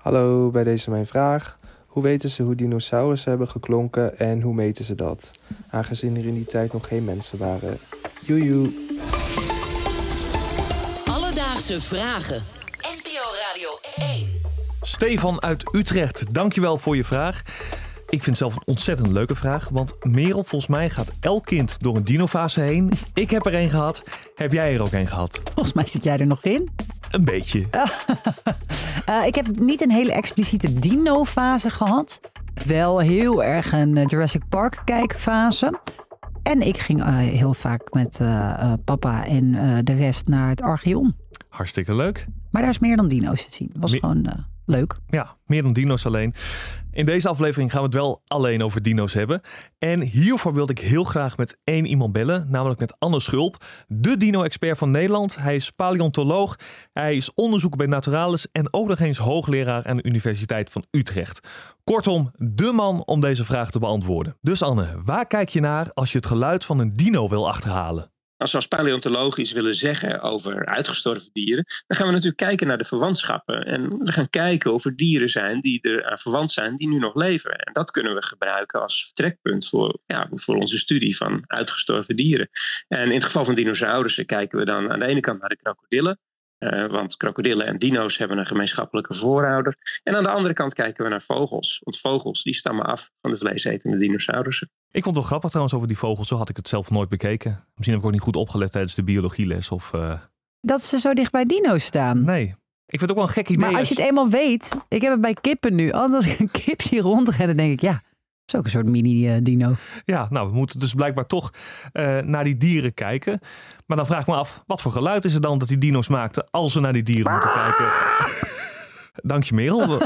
Hallo, bij deze mijn vraag. Hoe weten ze hoe dinosaurussen hebben geklonken en hoe meten ze dat? Aangezien er in die tijd nog geen mensen waren. Joejoe. Alledaagse vragen. NPO Radio 1. Stefan uit Utrecht, dankjewel voor je vraag. Ik vind het zelf een ontzettend leuke vraag, want Merel, volgens mij gaat elk kind door een dinofase heen. Ik heb er één gehad. Heb jij er ook één gehad? Volgens mij zit jij er nog in. Een beetje. Uh, ik heb niet een hele expliciete dino-fase gehad. Wel heel erg een eh, Jurassic Park kijkfase. En ik ging uh, heel vaak met uh, papa en de rest naar het Archeon. Hartstikke leuk. Maar daar is meer dan dino's te zien. Het was Me gewoon leuk. Ja, meer dan dino's alleen. In deze aflevering gaan we het wel alleen over dino's hebben. En hiervoor wilde ik heel graag met één iemand bellen, namelijk met Anne Schulp, de dino-expert van Nederland. Hij is paleontoloog, hij is onderzoeker bij Naturalis en ook nog eens hoogleraar aan de Universiteit van Utrecht. Kortom, de man om deze vraag te beantwoorden. Dus Anne, waar kijk je naar als je het geluid van een dino wil achterhalen? Als we als paleontologisch willen zeggen over uitgestorven dieren, dan gaan we natuurlijk kijken naar de verwantschappen. En we gaan kijken of er dieren zijn die er aan verwant zijn, die nu nog leven. En dat kunnen we gebruiken als vertrekpunt voor, ja, voor onze studie van uitgestorven dieren. En in het geval van dinosaurussen kijken we dan aan de ene kant naar de krokodillen. Uh, want krokodillen en dino's hebben een gemeenschappelijke voorouder. En aan de andere kant kijken we naar vogels. Want vogels die stammen af van de vleesetende dinosaurussen. Ik vond het wel grappig trouwens over die vogels. Zo had ik het zelf nooit bekeken. Misschien heb ik ook niet goed opgelet tijdens de biologieles. Of, uh... Dat ze zo dicht bij dino's staan. Nee. Ik vind het ook wel een gek idee. Maar als je het eenmaal weet. Ik heb het bij kippen nu. Als ik een kip zie rondrennen, denk ik ja is ook een soort mini-dino. Ja, nou, we moeten dus blijkbaar toch uh, naar die dieren kijken. Maar dan vraag ik me af, wat voor geluid is het dan dat die dino's maakten als we naar die dieren moeten kijken? Dank je, Merel.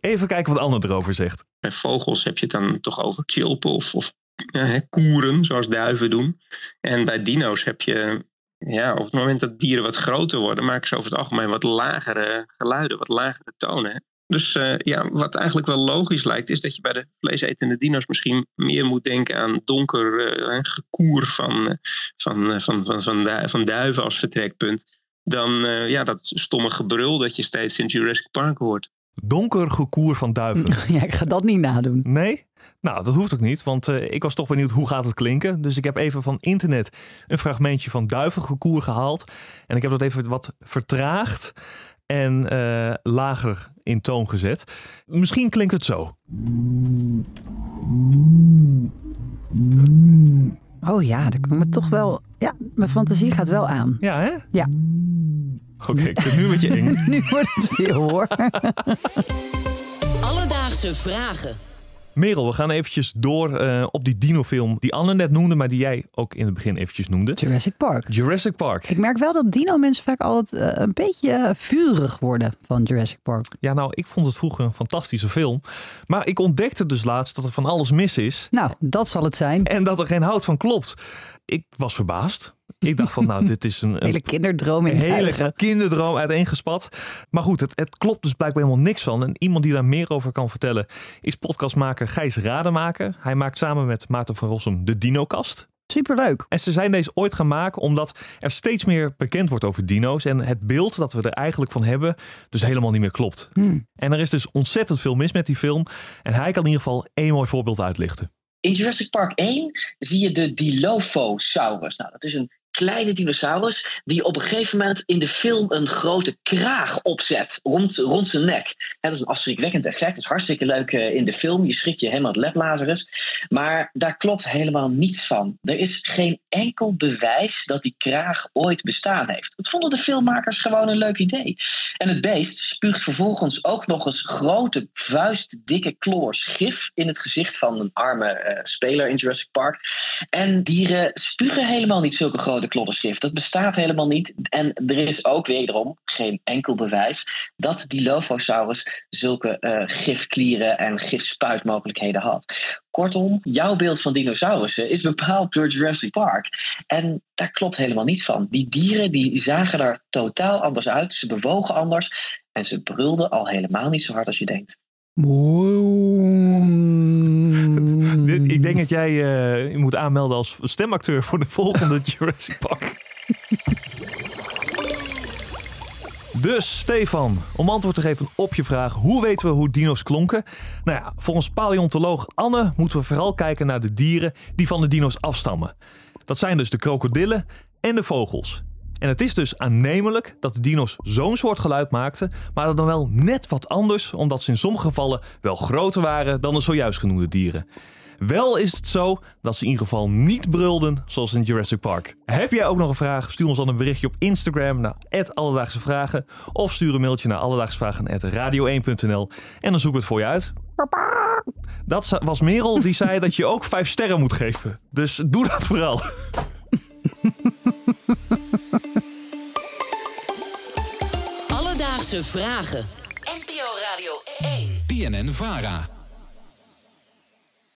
Even kijken wat Anne erover zegt. Bij vogels heb je het dan toch over chilpen of, of uh, koeren, zoals duiven doen. En bij dino's heb je ja, op het moment dat dieren wat groter worden, maken ze over het algemeen wat lagere geluiden, wat lagere tonen. Dus uh, ja, wat eigenlijk wel logisch lijkt, is dat je bij de vleesetende dino's misschien meer moet denken aan donker uh, gekoer van, uh, van, van, van, van, du van, duiven als vertrekpunt. Dan ja, dat stomme gebrul dat je steeds in Jurassic Park hoort. Donker gekoer van duiven. Ja, ik ga dat niet nadoen. Nee? Nou, dat hoeft ook niet, want ik was toch benieuwd hoe gaat het klinken. Dus ik heb even van internet een fragmentje van duivengekoer gehaald. En ik heb dat even wat vertraagd en uh, lager in toon gezet. Misschien klinkt het zo. Oh ja, daar kan ik me toch wel. Ja, mijn fantasie gaat wel aan. Ja, hè? Ja. Oké, okay, ik ben nu met je eng. nu wordt het veel hoor. Alledaagse vragen. Merel, we gaan eventjes door uh, op die dinofilm die Anne net noemde, maar die jij ook in het begin eventjes noemde. Jurassic Park. Jurassic Park. Ik merk wel dat dino-mensen vaak altijd uh, een beetje vurig worden van Jurassic Park. Ja, nou, ik vond het vroeger een fantastische film. Maar ik ontdekte dus laatst dat er van alles mis is. Nou, dat zal het zijn. En dat er geen hout van klopt. Ik was verbaasd. Ik dacht van, nou, dit is een, een hele kinderdroom in een hele kinderdroom uiteengespat. Maar goed, het, het klopt dus blijkbaar helemaal niks van. En iemand die daar meer over kan vertellen is podcastmaker Gijs Rademaker. Hij maakt samen met Maarten van Rossum de Dinokast. Superleuk. En ze zijn deze ooit gaan maken omdat er steeds meer bekend wordt over dino's. En het beeld dat we er eigenlijk van hebben, dus helemaal niet meer klopt. Hmm. En er is dus ontzettend veel mis met die film. En hij kan in ieder geval één mooi voorbeeld uitlichten. In Jurassic Park 1 zie je de Dilophosaurus. Nou, dat is een kleine dinosaurus die op een gegeven moment in de film een grote kraag opzet rond, rond zijn nek. dat is een afschrikwekkend effect. Dat is hartstikke leuk uh, in de film. Je schrikt je helemaal het leplazerus. Maar daar klopt helemaal niets van. Er is geen enkel bewijs dat die kraag ooit bestaan heeft. Dat vonden de filmmakers gewoon een leuk idee. En het beest spuugt vervolgens ook nog eens grote vuistdikke kloors gif in het gezicht van een arme uh, speler in Jurassic Park. En dieren spugen helemaal niet zulke grote klodderschrift. Dat bestaat helemaal niet. En er is ook wederom geen enkel bewijs dat die Dilophosaurus zulke uh, gifklieren en gifspuitmogelijkheden had. Kortom, jouw beeld van dinosaurussen is bepaald door Jurassic Park. En daar klopt helemaal niets van. Die dieren die zagen er totaal anders uit. Ze bewogen anders. En ze brulden al helemaal niet zo hard als je denkt. Ik denk dat jij uh, je moet aanmelden als stemacteur voor de volgende Jurassic Park. Dus Stefan, om antwoord te geven op je vraag: hoe weten we hoe dino's klonken? Nou ja, volgens paleontoloog Anne moeten we vooral kijken naar de dieren die van de dino's afstammen. Dat zijn dus de krokodillen en de vogels. En het is dus aannemelijk dat de dino's zo'n soort geluid maakten, maar dat dan wel net wat anders, omdat ze in sommige gevallen wel groter waren dan de zojuist genoemde dieren. Wel is het zo dat ze in ieder geval niet brulden zoals in Jurassic Park. Heb jij ook nog een vraag? Stuur ons dan een berichtje op Instagram naar Alledaagse Vragen. Of stuur een mailtje naar alledaagsvragen.radio1.nl en dan zoeken we het voor je uit. Dat was Merel die zei dat je ook vijf sterren moet geven. Dus doe dat vooral. Alledaagse vragen. NPO Radio 1. PNN Vara.